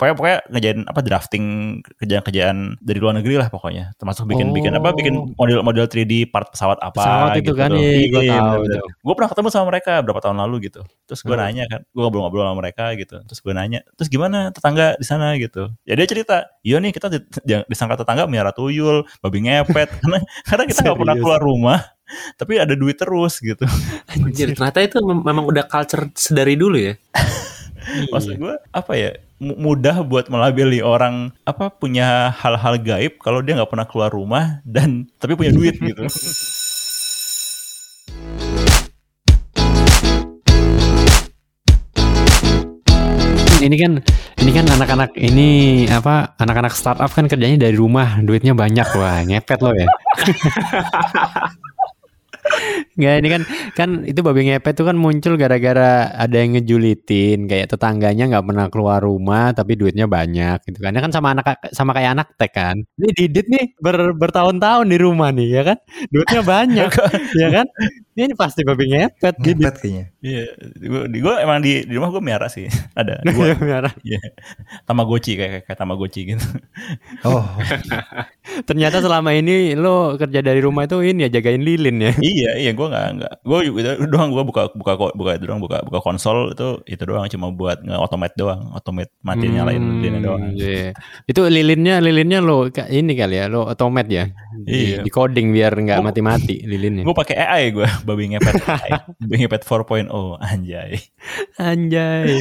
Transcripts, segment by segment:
pokoknya pokoknya ngejain apa drafting kerjaan-kerjaan dari luar negeri lah pokoknya. Termasuk bikin bikin apa bikin Oh. model-model 3D part pesawat apa Pesawat itu kan, iya, gua tahu tuh. gue pernah ketemu sama mereka berapa tahun lalu gitu. Terus gue Hmm. nanya kan gue ngobrol-ngobrol sama mereka gitu. Terus gue nanya terus gimana tetangga di sana? gitu. Ya dia cerita iya nih kita di, di- disangka tetangga miara tuyul babi ngepet. Karena karena kita nggak pernah keluar rumah tapi ada duit terus gitu. Anjir, ternyata itu mem- memang udah culture sedari dulu ya. Maksud gue apa ya mu- mudah buat melabeli orang apa punya hal-hal gaib kalau dia nggak pernah keluar rumah dan tapi punya duit gitu. ini kan ini kan anak-anak ini apa anak-anak startup kan kerjanya dari rumah duitnya banyak. Wah ngepet lo ya Nggak, ini kan kan itu babi ngepet itu kan muncul gara-gara ada yang ngejulitin kayak tetangganya nggak pernah keluar rumah tapi duitnya banyak gitu kan. Ini kan sama anak sama kayak anak tek kan. Ini Didit nih ber, bertahun-tahun di rumah nih ya kan. Duitnya banyak ya kan. Ini pasti babi ngepet Didit. Ngepet kayaknya. Iya, gue gue emang di di rumah gue miara sih ada dua Merah. Iya. tamagotchi kayak kayak tamagotchi gitu. Oh, Ternyata selama ini lo kerja dari rumah itu ini ya jagain lilin ya. iya iya gue nggak nggak gue itu doang gue buka buka buka itu doang buka buka konsol itu itu doang cuma buat nge automate doang automate mati nyalain lilinnya doang. iya. Itu lilinnya lilinnya lo ini kali ya lo otomat ya. Iya. di coding biar nggak Oh. mati-mati lilinnya. Gue pakai AI gue babi ngepet AI. babi ngepet 4.0 anjay. Anjay.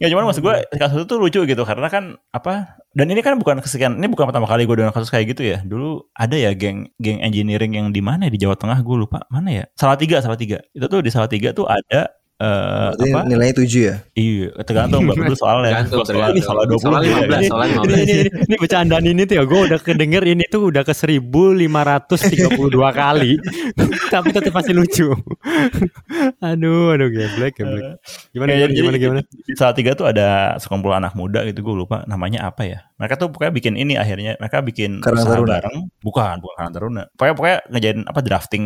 Ya cuman maksud gue kasus itu lucu gitu karena kan apa dan ini kan bukan kesekian ini bukan pertama kali gue dengan kasus kayak gitu ya dulu ada ya geng geng engineering yang di mana ya di Jawa Tengah gue lupa mana ya salah tiga salah tiga itu tuh di salah tiga tuh ada eh berarti apa nilainya 7 ya? iya tergantung mbak dulu soalnya Tergantung, Kalau soal ini tergantung. salah 20 Soalnya ya. 15, soalnya ini, 15. ini, ini, ini bercandaan ini tuh ya gue udah kedenger ini tuh udah ke 1532 kali tapi tetap masih lucu aduh aduh geblek geblek gimana Kayak gimana jadi- gimana, gimana? Di salah tiga tuh ada sekumpulan anak muda gitu gue lupa namanya apa ya. Mereka tuh pokoknya bikin ini akhirnya mereka bikin Karang usaha Taruna. bareng. Bukan, bukan Karang Taruna. Pokoknya pokoknya ngejain apa drafting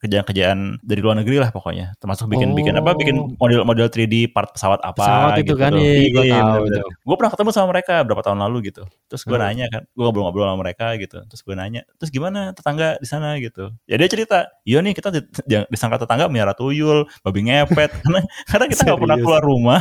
kerjaan-kerjaan dari luar negeri lah pokoknya. Termasuk bikin bikin apa Oh. bikin model-model 3D part pesawat apa Pesawat itu kan, iya, gua tahu tuh. Gue pernah ketemu sama mereka berapa tahun lalu gitu. Terus gue Hmm. nanya kan, gue ngobrol-ngobrol sama mereka gitu. Terus gue nanya, terus gimana tetangga di sana gitu. Ya dia cerita, iya nih kita di- di- disangka tetangga miara tuyul, babi ngepet. karena karena kita nggak pernah keluar rumah,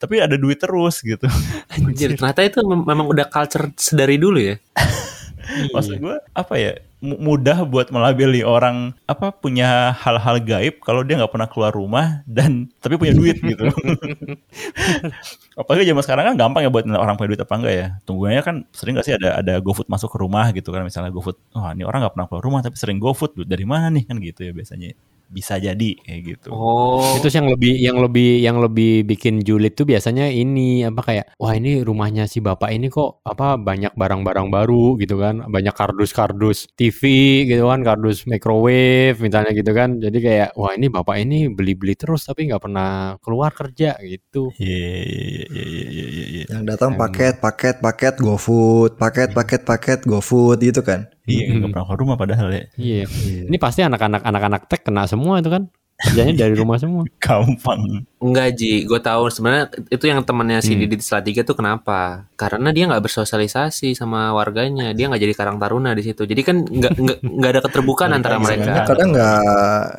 tapi ada duit terus gitu. Anjir, ternyata itu mem- memang udah culture sedari dulu ya. Maksud gue apa ya mu- mudah buat melabeli orang apa punya hal-hal gaib kalau dia nggak pernah keluar rumah dan tapi punya duit gitu. Apalagi zaman sekarang kan gampang ya buat orang punya duit apa enggak ya. Tungguannya kan sering gak sih ada ada GoFood masuk ke rumah gitu kan misalnya GoFood. Wah, ini orang nggak pernah keluar rumah tapi sering GoFood dari mana nih kan gitu ya biasanya. Bisa jadi kayak gitu. Oh, itu sih yang lebih yang lebih yang lebih bikin julid tuh biasanya ini apa kayak wah ini rumahnya si bapak ini kok apa banyak barang-barang baru gitu kan banyak kardus-kardus TV gitu kan kardus microwave misalnya gitu kan jadi kayak wah ini bapak ini beli-beli terus tapi nggak pernah keluar kerja gitu Iya iya iya iya iya iya, iya. Yang datang paket, paket, paket, GoFood, paket, paket, paket, GoFood gitu kan. Iya nggak pernah keluar rumah padahal ya. iya ini pasti anak-anak anak-anak tech kena semua itu kan kerjanya dari rumah semua Gampang. enggak Ji, gue tahu sebenarnya itu yang temannya si Hmm. Didit Salatiga tuh kenapa? Karena dia nggak bersosialisasi sama warganya, dia nggak jadi karang taruna di situ. Jadi kan nggak nggak nggak ada keterbukaan antara mereka. Kadang nggak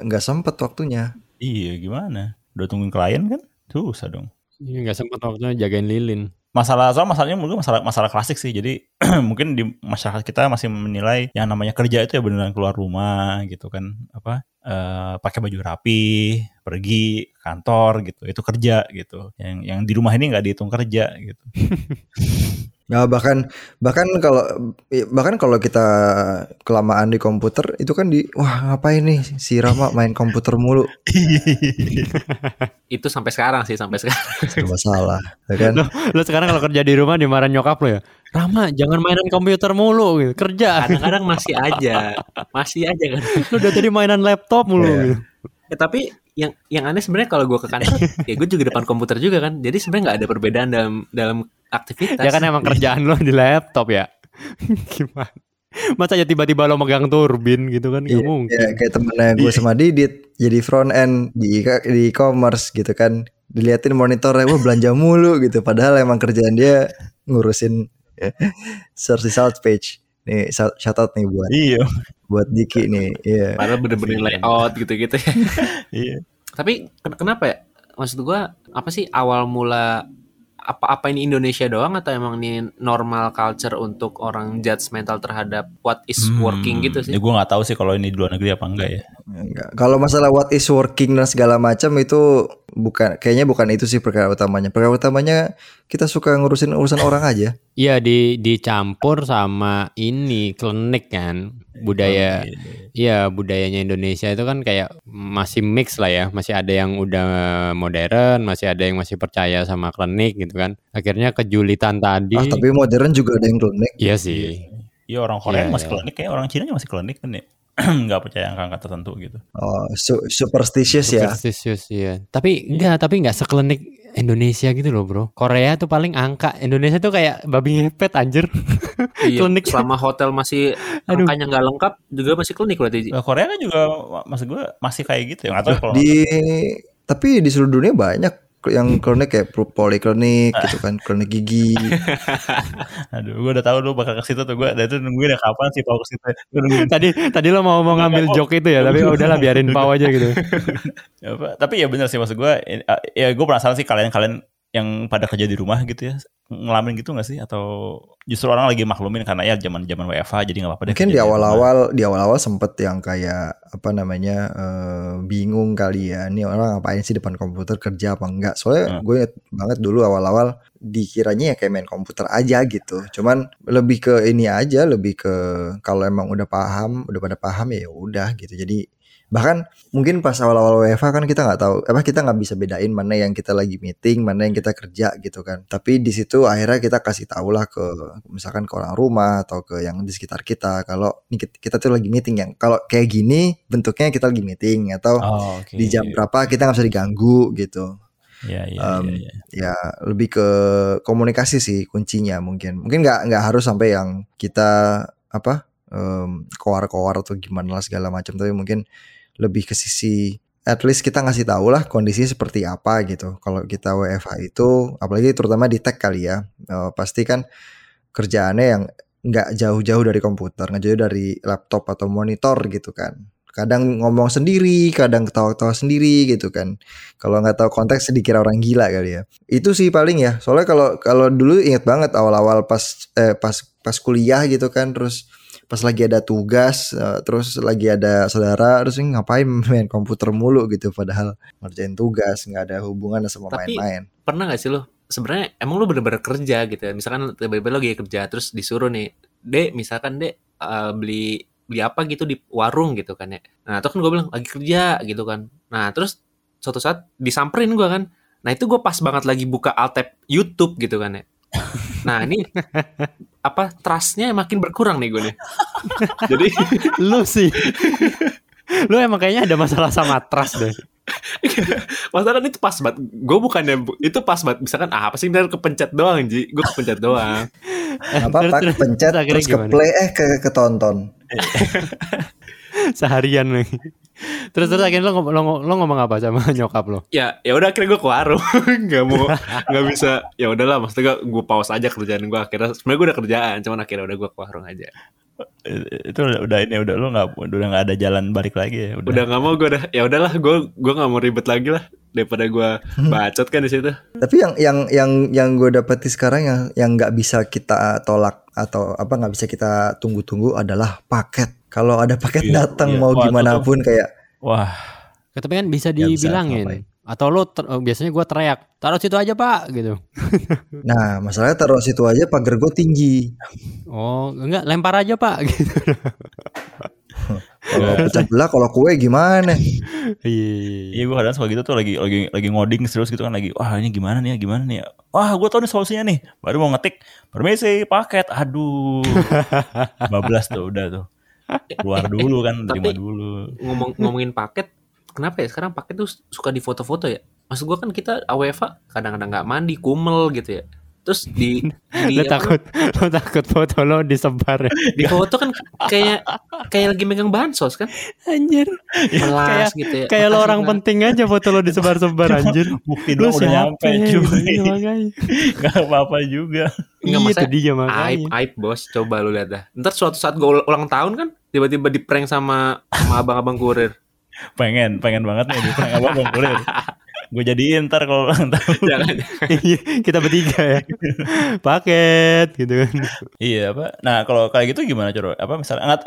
nggak sempet waktunya. Iya gimana? Udah tungguin klien kan? Susah dong. Iya, nggak sempat waktunya jagain lilin masalah soal masalahnya mungkin masalah masalah klasik sih. Jadi mungkin di masyarakat kita masih menilai yang namanya kerja itu ya beneran keluar rumah gitu kan. Apa eh, pakai baju rapi pergi kantor gitu. Itu kerja gitu. Yang yang di rumah ini nggak dihitung kerja gitu Nah, bahkan bahkan kalau bahkan kalau kita kelamaan di komputer itu kan di wah ngapain nih si Rama main komputer mulu Itu sampai sekarang sih, sampai sekarang. serba salah ya kan lo, lo sekarang kalau kerja di rumah dimarahin nyokap lo ya Rama jangan mainan komputer mulu gitu. kerja Kadang-kadang masih aja, masih aja kan. lo udah tadi mainan laptop mulu Iya. gitu. Ya, tapi yang yang aneh sebenarnya kalau gue ke kantor, ya gue juga depan komputer juga kan. Jadi sebenarnya nggak ada perbedaan dalam dalam aktivitas. Ya kan emang kerjaan lo di laptop ya. Gimana? Masa ya tiba-tiba lo megang turbin gitu kan? Gak Iya, mungkin. ya, kayak temennya gue sama Didit jadi front end di di e-commerce gitu kan diliatin monitornya wah belanja mulu gitu padahal emang kerjaan dia ngurusin search result page nih shout out nih buat Iya, buat Diki nih iya Padahal bener-bener layout gitu-gitu ya. iya. Tapi ken- kenapa ya? Maksud gua apa sih awal mula apa-apa ini Indonesia doang atau emang ini normal culture untuk orang judgmental terhadap what is Hmm, working gitu sih? Ya gue nggak tahu sih kalau ini di luar negeri apa enggak ya. Enggak. Kalau masalah what is working dan segala macam itu bukan kayaknya bukan itu sih perkara utamanya. Perkara utamanya kita suka ngurusin urusan orang aja. Iya di dicampur sama ini klinik kan budaya iya budayanya Indonesia itu kan kayak masih mix lah ya masih ada yang udah modern masih ada yang masih percaya sama klinik gitu kan akhirnya kejulitan tadi Ah, tapi modern juga ada yang klinik. iya sih Iya orang Korea Iya, masih iya. klinik kayak orang Cina masih klinik kan ya. nggak percaya angka-angka tertentu gitu. Oh, su- superstitious ya. superstitious iya tapi enggak tapi enggak seklinik Indonesia gitu loh bro Korea tuh paling angka Indonesia tuh kayak babi ngepet anjir Iya, klinik. selama hotel masih Aduh. angkanya nggak lengkap juga masih klinik berarti. Nah, Korea kan juga maksud gue masih kayak gitu ya. Tahu kalau Di tapi di seluruh dunia banyak yang klinik kayak pro- poliklinik gitu kan, klinik gigi. aduh gue udah tahu lu bakal ke situ tuh. Gue dari itu nungguin ya kapan sih Pau ke situ. Tadi tadi lo mau mau ngambil joke itu ya tapi udahlah biarin pau aja gitu. Apa, tapi ya bener sih maksud gue ya gue penasaran sih kalian-kalian yang pada kerja di rumah gitu ya ngalamin gitu gak sih atau justru orang lagi maklumin karena ya zaman zaman WFH jadi nggak apa-apa deh Mungkin di awal-awal di awal-awal sempet yang kayak apa namanya eh, bingung kali ya. Ini orang ngapain sih depan komputer kerja apa enggak? Soalnya Hmm. gue inget banget dulu awal-awal dikiranya ya kayak main komputer aja gitu. Cuman lebih ke ini aja, lebih ke kalau emang udah paham, udah pada paham ya udah gitu. Jadi bahkan mungkin pas awal-awal WFH kan kita nggak tahu apa kita nggak bisa bedain mana yang kita lagi meeting mana yang kita kerja gitu kan tapi di situ akhirnya kita kasih tahu lah ke misalkan ke orang rumah atau ke yang di sekitar kita kalau ini kita, tuh lagi meeting yang kalau kayak gini bentuknya kita lagi meeting atau Oh, oke. di jam berapa kita nggak bisa diganggu gitu Iya iya Em, iya. iya. ya lebih ke komunikasi sih kuncinya mungkin mungkin nggak nggak harus sampai yang kita apa em, koar-koar atau gimana lah segala macam tapi mungkin lebih ke sisi at least kita ngasih tahu lah kondisinya seperti apa gitu. Kalau kita WFH itu apalagi terutama di tech kali ya eh, pasti kan kerjaannya yang nggak jauh-jauh dari komputer nggak jauh dari laptop atau monitor gitu kan. Kadang ngomong sendiri kadang ketawa-ketawa sendiri gitu kan. Kalau nggak tahu konteks dikira orang gila kali ya. Itu sih paling ya. Soalnya kalau kalau dulu inget banget awal-awal pas eh, pas pas kuliah gitu kan terus pas lagi ada tugas eh, terus lagi ada saudara terus ngapain main komputer mulu gitu padahal ngerjain tugas nggak ada hubungan sama main-main Pernah nggak sih lo? Sebenarnya emang lo bener-bener kerja gitu ya. Misalkan tiba-tiba lo lagi kerja terus disuruh nih, dek misalkan dek eh, beli beli apa gitu di warung gitu kan ya. Nah terus kan gue bilang lagi kerja gitu kan. Nah terus suatu saat disamperin gue kan. Nah itu gue pas banget lagi buka alt tab YouTube gitu kan ya. Nah ini apa trustnya makin berkurang nih gue nih. Jadi lu sih lu emang kayaknya ada masalah sama trust deh masalah itu pas banget. Gue bukannya itu pas banget. Misalkan ah, apa sih ntar kepencet doang Ji. Gue kepencet doang. apa apa Terus- pencet terus akhirnya terus ke play eh ke ketonton seharian nih terus terus akhirnya lo, lo, lo ngomong apa sama nyokap lo? Ya ya udah akhirnya gue ke warung. Nggak mau nggak bisa. Ya udahlah maksudnya gue pause aja kerjaan gue akhirnya sebenarnya gue udah kerjaan cuman akhirnya udah gue ke warung aja. Itu udah, udah ini udah lu nggak udah nggak ada jalan balik lagi ya. Udah. udah nggak mau gue udah ya udahlah gue gue nggak mau ribet lagi lah daripada gue bacot kan di situ. Tapi yang yang yang yang gue dapeti sekarang yang yang nggak bisa kita tolak atau apa nggak bisa kita tunggu-tunggu adalah paket. Kalau ada paket Iya, datang iya. mau Wah, gimana pun kayak Wah, tapi kan bisa bisa dibilangin ngapain. atau lo ter- oh, biasanya gue teriak taruh situ aja pak gitu nah masalahnya taruh situ aja pagar gue tinggi. oh enggak lempar aja pak gitu Kalau pecah belah kalau kue gimana? iya gue kadang suka gitu tuh lagi lagi lagi ngoding terus gitu kan lagi wah ini gimana nih ya gimana nih ya. Wah gue tau nih solusinya nih. Baru mau ngetik permisi paket. Aduh, bablas tuh udah tuh. Keluar dulu kan, terima Tapi- dulu. ngomong ngomongin paket kenapa ya? Sekarang paket tuh suka di foto-foto ya? Maksud gue kan kita AWFA kadang-kadang nggak mandi kumel gitu ya terus di di, lo apa, takut lo takut foto lo disebar ya di foto kan kayak kayak lagi megang bansos kan Anjir. kelas gitu ya Kayak lo orang penting aja foto lo disebar-sebar anjir. Bukti dong udah nyampe siapa? cuy. Iya, makanya. Gak apa-apa juga. Nggak, Iya, masa itu dia aib makanya. aib bos coba lu lihat dah ntar suatu saat gue ulang tahun kan tiba-tiba di prank sama sama abang-abang kurir Pengen, pengen banget nih di prank abang bang kurir. Gue jadiin ntar kalau ulang tahun. jangan Iya, kita bertiga ya. Paket gitu kan. Iya apa? Nah kalau kayak gitu gimana cara apa misalnya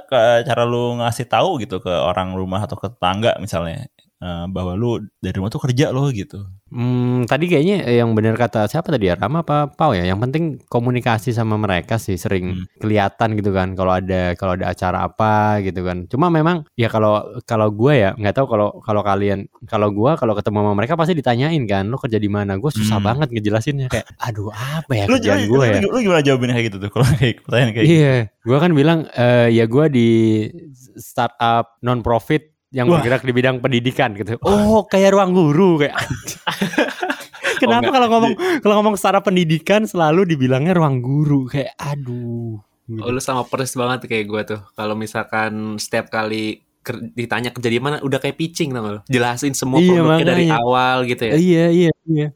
cara lu ngasih tahu gitu ke orang rumah atau ke tetangga misalnya eh, bahwa lu dari rumah tuh kerja loh gitu. Hmm, tadi kayaknya yang benar kata siapa tadi ya Rama apa Pau ya? Yang penting komunikasi sama mereka sih sering Hmm. kelihatan gitu kan kalau ada kalau ada acara apa gitu kan. Cuma memang ya kalau kalau gue ya nggak tahu kalau kalau kalian kalau gue kalau ketemu sama mereka pasti ditanyain kan lo kerja di mana? Gue susah Hmm. banget ngejelasinnya kayak aduh apa ya Lu, kerjaan gue ya? lu gimana jawabin kayak gitu tuh kalau kayak pertanyaan kayak gitu? Iya, gue kan bilang eh, ya gue di startup non profit yang Wah. bergerak di bidang pendidikan gitu. Oh, kayak ruang guru kayak. Kenapa enggak. kalau ngomong kalau ngomong startup pendidikan selalu dibilangnya ruang guru kayak aduh. Oh, lu sama persis banget kayak gue tuh. Kalau misalkan setiap kali ker- ditanya kerja di mana, udah kayak pitching tau? Jelasin semua Iya, produknya dari awal gitu ya. Iya iya iya.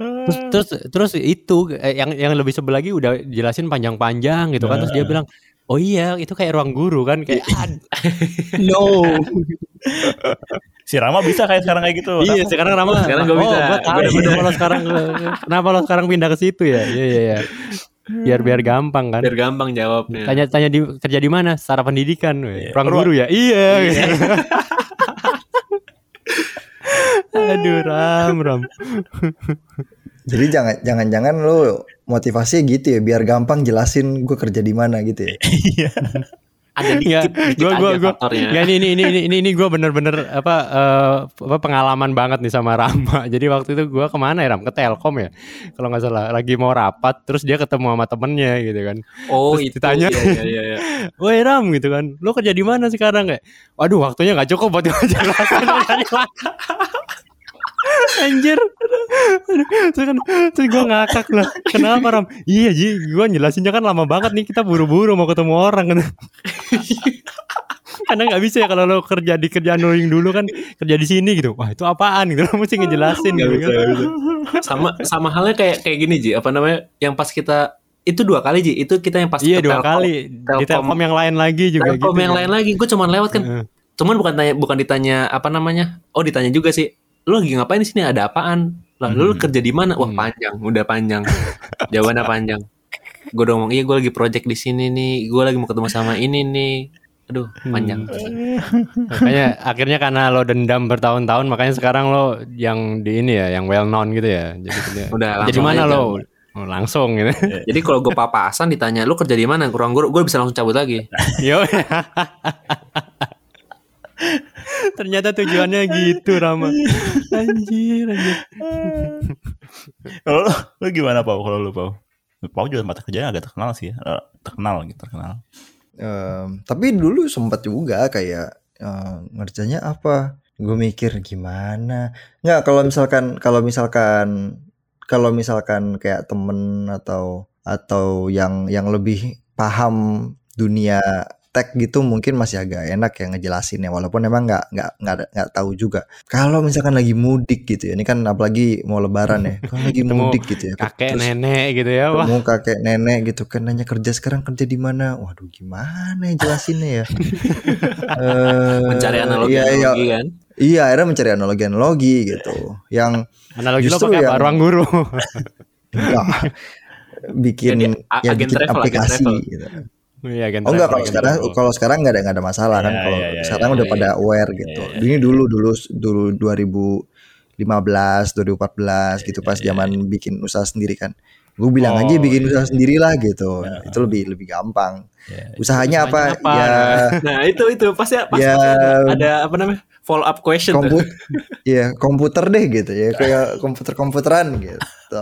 Terus terus terus itu eh, yang yang lebih sebel lagi udah jelasin panjang-panjang gitu kan terus dia bilang Oh iya, itu kayak ruang guru kan kayak "Ad- no. Si Rama bisa kayak sekarang kayak gitu. Iya, sekarang Rama. Sekarang gua bisa. Oh, gua tahu kenapa lo sekarang kenapa lo sekarang pindah ke situ ya? Iya, iya, iya. Biar biar gampang kan. Biar gampang jawabnya. Tanya tanya di kerja di mana? Secara pendidikan. Iya. ruang Ruang- guru ya? Iya. gitu. Aduh, Ram, Ram. Jadi jangan jangan jangan lu motivasinya gitu ya biar gampang jelasin gue kerja di mana gitu ya. Iya. Ada dikit, dikit gua- aja gua- gua- faktornya. Ini ini ini ini ini, gue bener-bener apa apa pengalaman banget nih sama Rama. Jadi waktu itu gue ke mana ya Ram? Ke Telkom ya, kalau nggak salah. Lagi mau rapat, terus dia ketemu sama temennya gitu kan. Oh, Terus itu. ditanya. Iya, iya, iya, iya. Woi Ram gitu kan, lo kerja di mana sekarang kayak? Waduh waktunya nggak cukup buat gue Anjir, terus kan, terus gue ngakak lah. Kenapa Ram? Iya Ji, gue jelasinnya kan lama banget nih kita buru-buru mau ketemu orang kan. Karena nggak bisa ya kalau lo kerja di kerjaan lo yang dulu kan kerja di sini gitu. Wah itu apaan gitu lo mesti ngejelasin Nggak gitu bisa, kan. nggak bisa. Sama sama halnya kayak kayak gini Ji, apa namanya? Yang pas kita itu dua kali Ji, itu kita yang pas Iya dua Telkom. kali di Telkom- Telkom yang lain lagi juga Telkom gitu. yang kan. lain lagi, gue cuman lewat kan. Heeh. Cuman bukan tanya bukan ditanya apa namanya? Oh, ditanya juga sih. Lu lagi ngapain di sini? Ada apaan? Lah, lu Hmm. kerja di mana? Wah, Hmm. panjang, udah panjang. Jawabannya panjang. Gue udah ngomong, "Iya, gue lagi project di sini nih. Gue lagi mau ketemu sama ini nih." Aduh, panjang. Makanya akhirnya karena lo dendam bertahun-tahun makanya sekarang lo yang di ini ya, yang well known gitu ya. Jadi Udah jadi mana aja. lo? Oh, langsung gitu. Jadi kalau gue papasan ditanya, "Lu kerja di mana?" Kurang guru, gue bisa langsung cabut lagi. Yo. Ternyata tujuannya gitu Rama. Anjir, anjir. Kalau lu, gimana Pau? Kalau lu Pau? Pau juga mata kerjanya agak terkenal sih ya. Eh, Terkenal gitu, terkenal. Em, tapi dulu sempat juga kayak eh, ngerjanya apa? Gue mikir gimana? Nggak kalau misalkan kalau misalkan kalau misalkan kayak temen atau atau yang yang lebih paham dunia tech gitu mungkin masih agak enak ya ngejelasin ya walaupun emang nggak nggak nggak nggak tahu juga kalau misalkan lagi mudik gitu ya ini kan apalagi mau lebaran ya kalau lagi Ketemu mudik gitu ya Kakek terus nenek gitu ya. Wah, ketemu kakek nenek gitu kan nanya kerja sekarang kerja di mana waduh gimana ya jelasinnya ya Eh, Mencari analogi, iya, iya, analogi kan. iya akhirnya mencari analogi analogi gitu yang analogi lo Justru pakai apa? yang- Ruang guru. enggak bikin Jadi, ya agen bikin travel, agen aplikasi travel. gitu. Iya, Oh enggak kalau sekarang travel. kalau sekarang nggak ada nggak ada masalah kan Iya, kalau iya, iya, sekarang iya, udah iya. pada aware gitu. iya. Ini dulu dulu dulu 2015 2014 gitu pas iya, zaman bikin usaha sendiri kan. Gue bilang Oh, aja bikin iya. usaha sendiri lah gitu. Iya. Itu lebih lebih gampang. Ya, Usahanya apa? Apa? Ya Nah, itu itu pasti pas Ya. ada apa namanya? Follow up question tuh. komput ya komputer deh gitu ya kayak komputer komputeran gitu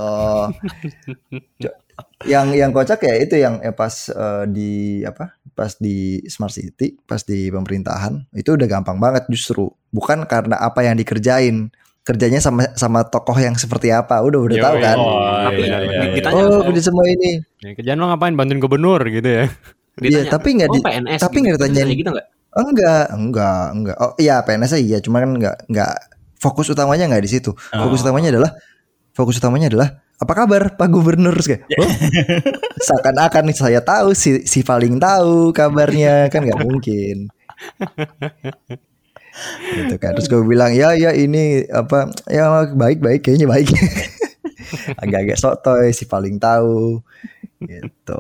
yang yang kocak ya itu yang eh, pas eh, di apa pas di smart city pas di pemerintahan itu udah gampang banget justru bukan karena apa yang dikerjain kerjanya sama sama tokoh yang seperti apa udah udah Yo, tahu kan Oh, Tapi iya, iya, iya. ditanya oh kerja semua ini Ya, kerjaan lo ngapain bantuin gubernur gitu ya. Iya, tapi nggak oh di PNS tapi gitu. nggak ditanyain. Ditanya gitu nggak? Enggak, enggak, enggak. Oh iya PNS iya, cuma kan enggak enggak fokus utamanya enggak di situ. Fokus Oh. utamanya adalah fokus utamanya adalah apa kabar Pak Gubernur? Terus kayak oh, seakan-akan saya tahu si si paling tahu kabarnya. Kan nggak mungkin. Gitu kan. Terus gue bilang ya ya ini apa ya baik baik kayaknya baik. Agak-agak sotoy si paling tahu. Gitu.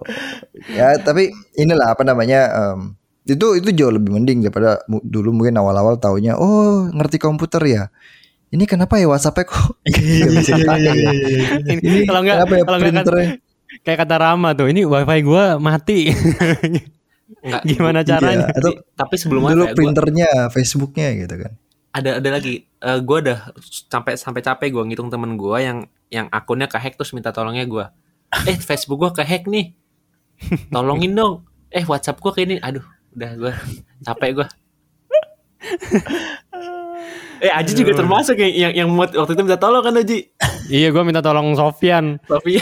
Ya tapi inilah apa namanya em, itu itu jauh lebih mending daripada dulu mungkin awal-awal taunya oh ngerti komputer ya? Ini kenapa ya WhatsAppnya kok nggak bisa ya? Ini kalau enggak kenapa ya kalau enggak kan, printernya? kayak kata Rama tuh, ini wifi gua mati. Enggak. Gimana Iya, caranya? atau Tapi sebelum dulu apa ya, gua- printernya Facebooknya gitu kan. Ada ada lagi Eh gue udah sampai sampai capek gue ngitung temen gue yang yang akunnya kehack terus minta tolongnya gue eh Facebook gue kehack nih. Tolongin dong. Eh WhatsApp gue kayak ini. Aduh udah gue capek gue eh Aji juga termasuk yang yang, yang waktu itu minta tolong kan Aji? Iya, gua minta tolong Sofyan. tapi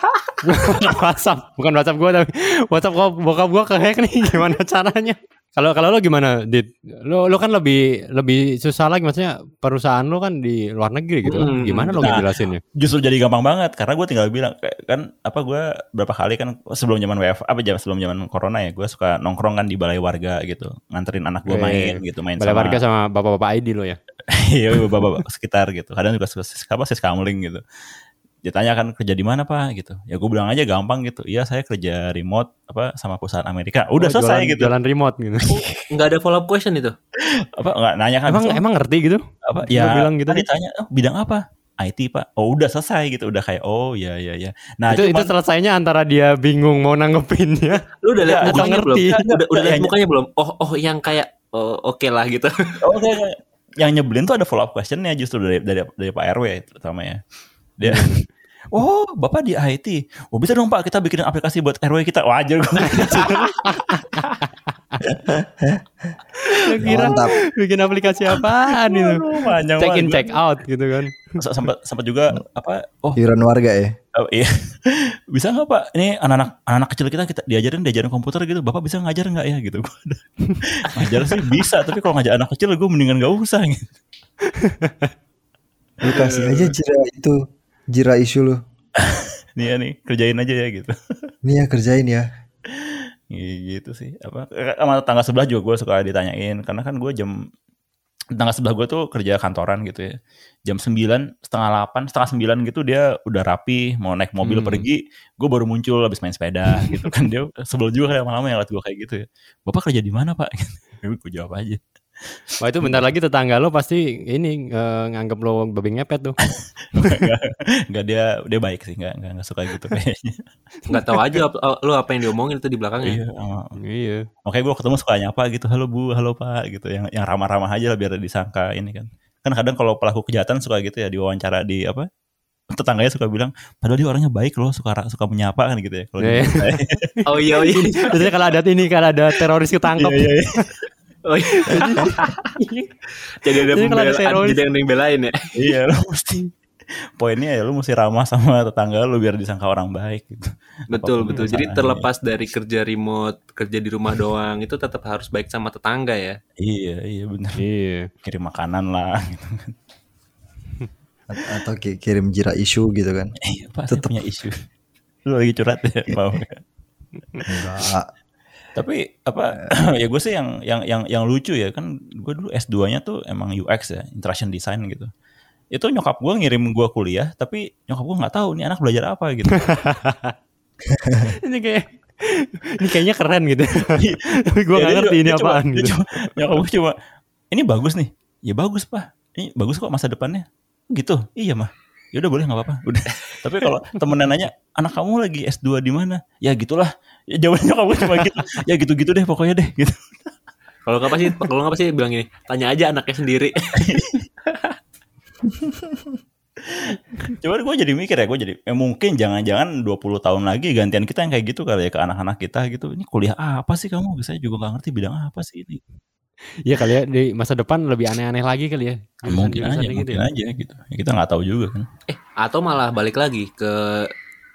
WhatsApp, bukan WhatsApp gua tapi WhatsApp gua bokap gua kehack nih. Gimana caranya? Kalau kalau lo gimana, Dit? Lo lo kan lebih lebih susah lagi maksudnya perusahaan lo kan di luar negeri gitu. Hmm, gimana lo nah. ngejelasinnya? justru jadi gampang banget karena gue tinggal bilang kan apa gue berapa kali kan sebelum zaman WF apa jam sebelum zaman corona ya gue suka nongkrong kan di balai warga gitu nganterin anak gue main gitu main Balai sama warga sama bapak-bapak ID lo ya. iya bapak-bapak sekitar gitu kadang juga apa kamling gitu ditanya kan kerja di mana pak? Gitu. Ya gue bilang aja gampang gitu. Iya saya kerja remote apa sama perusahaan Amerika. Udah Oh, selesai jualan, gitu. Jualan remote gitu. nggak ada follow up question itu? Apa nggak nanya kan? Emang "Oh, emang ngerti gitu? apa Gua ya bilang gitu kan nih. ditanya oh, bidang apa? IT pak. Oh udah selesai gitu. Udah kayak oh ya ya ya. Nah itu itu cuman- selesainya antara dia bingung mau nanggepinnya. lu udah lihat Atau mukanya belum? ngerti. udah, udah lihat mukanya belum? Oh oh yang kayak oh, oke lah gitu. Oh, kayak, kayak- yang nyebelin tuh ada follow up questionnya justru dari dari dari Pak RW terutama ya. Dia Oh, Bapak di IT. Oh, bisa dong Pak kita bikin aplikasi buat RW kita. Wajar gue. Kira mantap bikin aplikasi apaan itu? Panjang Check in check out gitu kan. Sempat sempat juga apa? Oh, iuran warga ya oh, iya. bisa nggak Pak? Ini anak-anak anak kecil kita kita diajarin diajarin komputer gitu. Bapak bisa ngajar nggak ya gitu. Ngajar sih bisa, tapi kalau ngajar anak kecil gue mendingan gak usah gitu. lu kasih aja jira itu jira isu lu. Nih ya nih, kerjain aja ya gitu. nih ya kerjain ya. Iya, gitu sih. Apa? Sama tetangga sebelah juga gue suka ditanyain karena kan gue jam tetangga sebelah gue tuh kerja kantoran gitu ya. Jam 9 setengah 8 setengah 9 gitu dia udah rapi mau naik mobil Hmm. pergi gue baru muncul habis main sepeda gitu kan. Dia sebel juga kayak lama-lama yang liat gue kayak gitu ya. Bapak kerja di mana pak? Gue jawab aja Wah itu bentar lagi tetangga lo pasti ini eh, nganggep lo babi ngepet tuh. nggak dia dia baik sih nggak nggak nggak suka gitu kayaknya nggak tahu aja apa- lu apa yang diomongin itu di belakangnya iya sama- Iya. Makanya gue ketemu suka nyapa gitu, halo bu, halo pak gitu, yang yang ramah-ramah aja lah biar disangka ini kan. Kan kadang kalau pelaku kejahatan suka gitu ya diwawancara di apa tetangganya suka bilang, padahal dia orangnya baik loh, suka suka menyapa kan gitu ya. Kalau di- oh iya oh iya Biasanya kalau ada ini kalau ada teroris ketangkep. Iya, iya, iya. Oh iya jadi ada Jadi kalau ada pembela- teroris- jadi ada yang belain ya Iya, lo mesti poinnya ya lu mesti ramah sama tetangga lu biar disangka orang baik gitu. betul Apa pun betul jadi terlepas dari kerja remote kerja di rumah doang itu tetap harus baik sama tetangga ya Iya, iya benar. Iya. Kirim makanan lah gitu kan. Atau ki- kirim jira isu gitu kan Iya, saya punya isu. Lu lagi curhat ya, mau nggak? enggak Tapi apa ya gue sih yang yang yang yang lucu ya kan gue dulu S2-nya tuh emang UX ya, interaction design gitu. Itu nyokap gue ngirim gue kuliah tapi nyokap gue nggak tahu nih anak belajar apa gitu. Ini kayak ini kayaknya keren gitu. Tapi gue Ya, gak dia ngerti ini cuma- apaan gitu. cuma- nyokap gue cuma ini bagus nih. Ya bagus, Pak. Ini bagus kok masa depannya. Gitu. Iya, mah. Ya udah boleh nggak apa-apa. Udah. Tapi kalau temennya nanya, "Anak kamu lagi S2 di mana?" Ya gitulah. Ya jawabannya gue cuma gitu. Ya gitu-gitu deh pokoknya deh gitu. kalau nggak pasti kalau nggak pasti bilang gini tanya aja anaknya sendiri Cuman gue jadi mikir ya, gue jadi eh, mungkin jangan-jangan 20 tahun lagi gantian kita yang kayak gitu kali ya ke anak-anak kita gitu. Ini kuliah apa sih kamu? Saya juga gak ngerti bidang apa sih ini. Iya kali ya di masa depan lebih aneh-aneh lagi kali ya. mungkin aja, Jurusan-jurusannya gitu mungkin ya. aja gitu. Ya, kita nggak tahu juga kan. eh atau malah balik lagi ke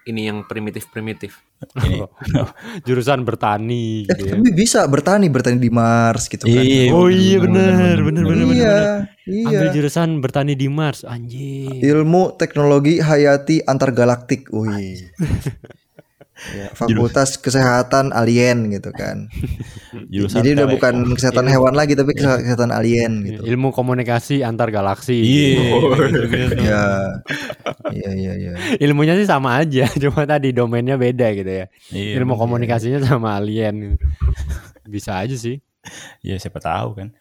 ini yang primitif primitif Ini. Jurusan bertani Eh, gitu ya. tapi bisa bertani bertani di Mars gitu kan. Iya, Oh iya bener, bener, bener, bener. iya, Ambil iya. jurusan bertani di Mars, anjing. Ilmu teknologi hayati antargalaktik. Wih. Ya, fakultas kesehatan alien gitu kan. Jurusan Jadi udah bukan kesehatan hewan lagi tapi kesehatan alien gitu. Ilmu komunikasi antar galaksi. Iya. gitu. gitu-gitu. Iya. Iya iya iya. Ilmunya sih sama aja, cuma tadi domainnya beda gitu ya. Iya, Ilmu komunikasinya sama alien. Bisa aja sih. ya siapa tahu kan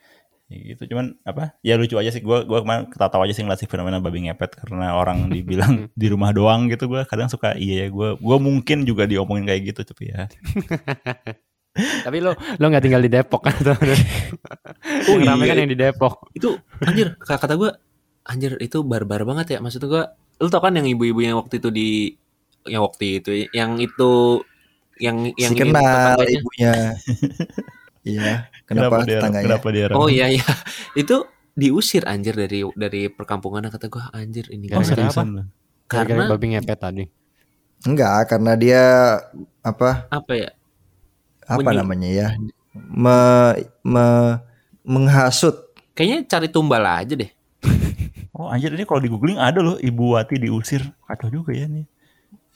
ya gitu cuman apa ya lucu aja sih gue gua kemarin ketawa aja sih ngeliat si fenomena babi ngepet karena orang dibilang di rumah doang gitu gue kadang suka iya ya gue gue mungkin juga diomongin kayak gitu tapi ya Tapi lo lo nggak tinggal di Depok kan? Oh, yang rame iya. kan yang di Depok. itu anjir kata kata gue anjir itu barbar banget ya maksud gue lu tau kan yang ibu-ibu yang waktu itu di yang waktu itu yang itu yang yang si ini kenal ibunya. Iya. Kenapa, dia tetangganya? kenapa dia oh iya iya itu diusir anjir dari dari perkampungan kata gue anjir ini oh, lu? Gara-gara karena babi ngepet tadi. Enggak, karena dia apa apa ya apa Menyu- namanya ya? Me, me- menghasut. kayaknya cari tumbal aja deh oh anjir ini kalau di googling ada loh ibu Wati diusir kacau juga ya nih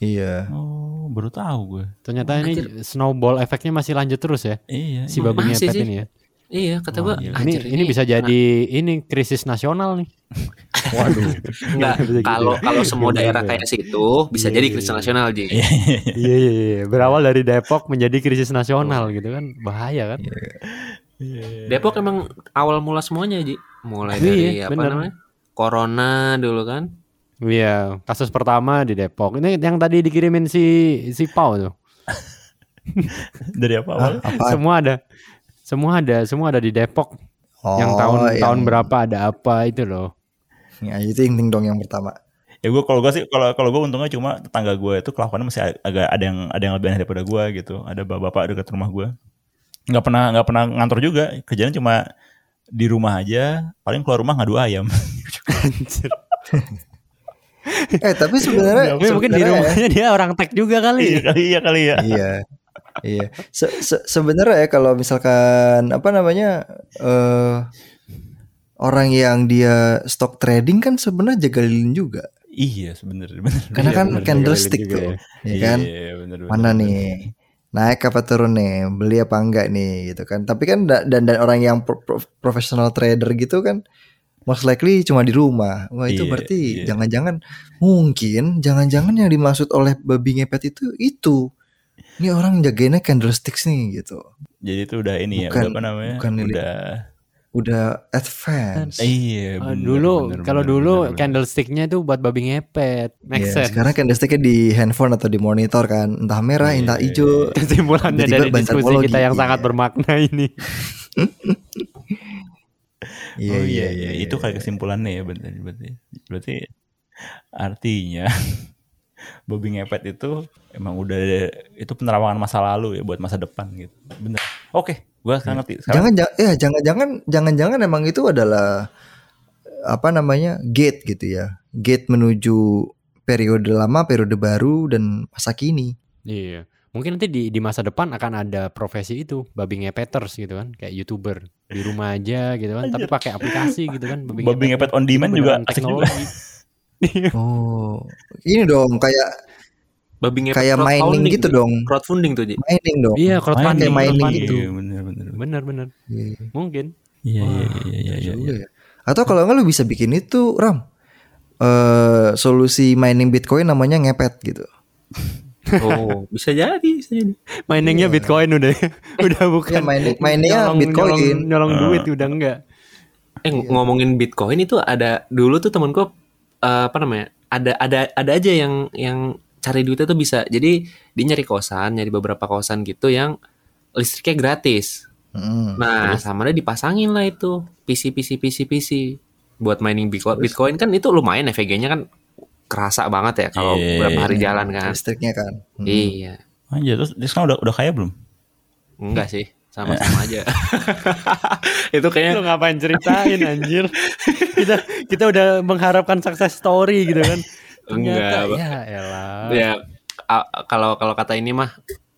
Iya. oh baru tahu gue Ternyata ini Anjir. snowball efeknya masih lanjut terus ya. iya Si iya. babi Masih ngepet sih. ini ya. iya kata gue Wah, gila. Ini anjir ini bisa jadi ini krisis nasional nih. Waduh. Enggak, gitu kalau kalau semua daerah ya. kayak situ bisa Iya, jadi iya, krisis iya. nasional Ji. Iya, Iya iya iya. Berawal dari Depok menjadi krisis nasional gitu kan. Bahaya kan. iya. Depok emang awal mula semuanya Ji. Mulai Iya, dari apa bener. namanya? Corona dulu kan. Iya, kasus pertama di Depok. Ini yang tadi dikirimin si si Pau tuh. dari apa apa? Semua ada. Semua ada, semua ada di Depok. Oh, yang tahun tahun yang- berapa ada apa itu loh. Ya, itu yang ting dong yang pertama. ya gue kalau gue sih kalau kalau gue untungnya cuma tetangga gue itu kelakuannya masih ag- agak ada yang ada yang lebih aneh daripada gue gitu ada bapak-bapak dekat rumah gue nggak pernah nggak pernah ngantor juga kerjanya cuma di rumah aja paling keluar rumah ngadu ayam Anjir. Eh tapi sebenarnya Tapi mungkin di ya, rumahnya dia orang tech juga iya kali. kali iya kali ya. Iya iya. Se- se- sebenarnya ya kalau misalkan apa namanya eh orang yang dia stock trading kan sebenarnya jaga lilin juga. Iya sebenarnya karena Iya, kan bener, candlestick tuh juga ya. kan? Iya bener, bener, mana bener. nih? Naik apa turun nih? Beli apa enggak nih? Gitu kan. Tapi kan da- dan dan orang yang pro- pro- professional trader gitu kan most likely cuma di rumah wah itu Iya, berarti iya. jangan-jangan mungkin jangan-jangan yang dimaksud oleh babi ngepet itu itu ini orang jagainnya candlesticks nih gitu jadi itu udah ini ya Bukan- udah apa namanya bukan udah udah advance iya Ah, bener, dulu bener, kalau bener, dulu bener, candlesticknya itu buat babi ngepet. Make Iya, sense. sekarang candlesticknya di handphone atau di monitor kan entah merah Iya, entah iya, hijau Kesimpulannya Tiba-tiba dari diskusi kita yang iya. sangat bermakna ini. iya oh iya iya itu kayak kesimpulannya ya berarti berarti berarti artinya babi ngepet itu emang udah itu penerawangan masa lalu ya buat masa depan gitu. Bener. Oke gua sekarang ngerti. Sekarang jangan jangan ya jangan jangan jangan jangan emang itu adalah apa namanya gate gitu ya. Gate menuju periode lama periode baru dan masa kini. Iya. Mungkin nanti di di masa depan akan ada profesi itu, babi ngepeters gitu kan, kayak YouTuber di rumah aja gitu kan, tapi pakai aplikasi gitu kan, babi ngepet on demand juga asik juga teknologi. oh ini dong kayak Babi ngepet kayak mining gitu dong Crowdfunding tuh Ji. mining dong Iya, crowdfunding, kayak mining gitu. Iya, bener bener bener. Bener. Iya. Mungkin. iya iya iya iya iya iya. ya. atau kalau nggak lu bisa bikin itu ram eh solusi mining bitcoin namanya ngepet gitu Oh, bisa jadi, bisa jadi. Miningnya Iya. Bitcoin udah udah bukan. ya mining miningnya nyolong- bitcoin Nyolong, nyolong Ah. duit udah enggak. Eh Iya. ngomongin Bitcoin itu ada dulu tuh temenku eh, apa namanya? Ada ada ada aja yang yang cari duitnya tuh bisa. Jadi dia nyari kosan, nyari beberapa kosan gitu yang listriknya gratis. Mm. Nah, sama dia dipasangin lah itu PC PC PC PC buat mining Bitcoin. Bitcoin kan itu lumayan EVG-nya kan kerasa banget ya kalau Iya. berapa hari jalan kan. listriknya kan Mm. Iya. Anjir, terus dia sekarang udah udah kaya belum Enggak sih, sama-sama aja. itu kayaknya Lu ngapain ceritain anjir? kita kita udah mengharapkan success story gitu kan. Ternyata Enggak, ya elah. ya kalau kalau kata ini mah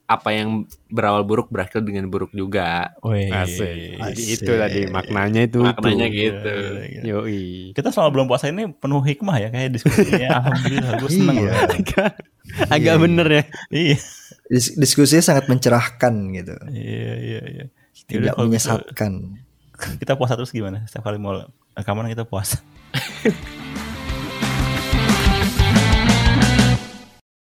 apa yang berawal buruk berakhir dengan buruk juga. Wih. Asik. Jadi itu tadi maknanya itu. Maknanya tuh. gitu. Yoi. Kita selama belum puasa ini penuh hikmah ya kayak diskusinya. Alhamdulillah, gue seneng Iya. loh. Agak, agak Iya, iya. bener ya. Iya, Dis- diskusinya sangat mencerahkan gitu. iya, iya, iya. Yaudah, Tidak kalau gitu, menyesatkan. kita puasa terus gimana? Setiap kali mau rekaman kita puasa.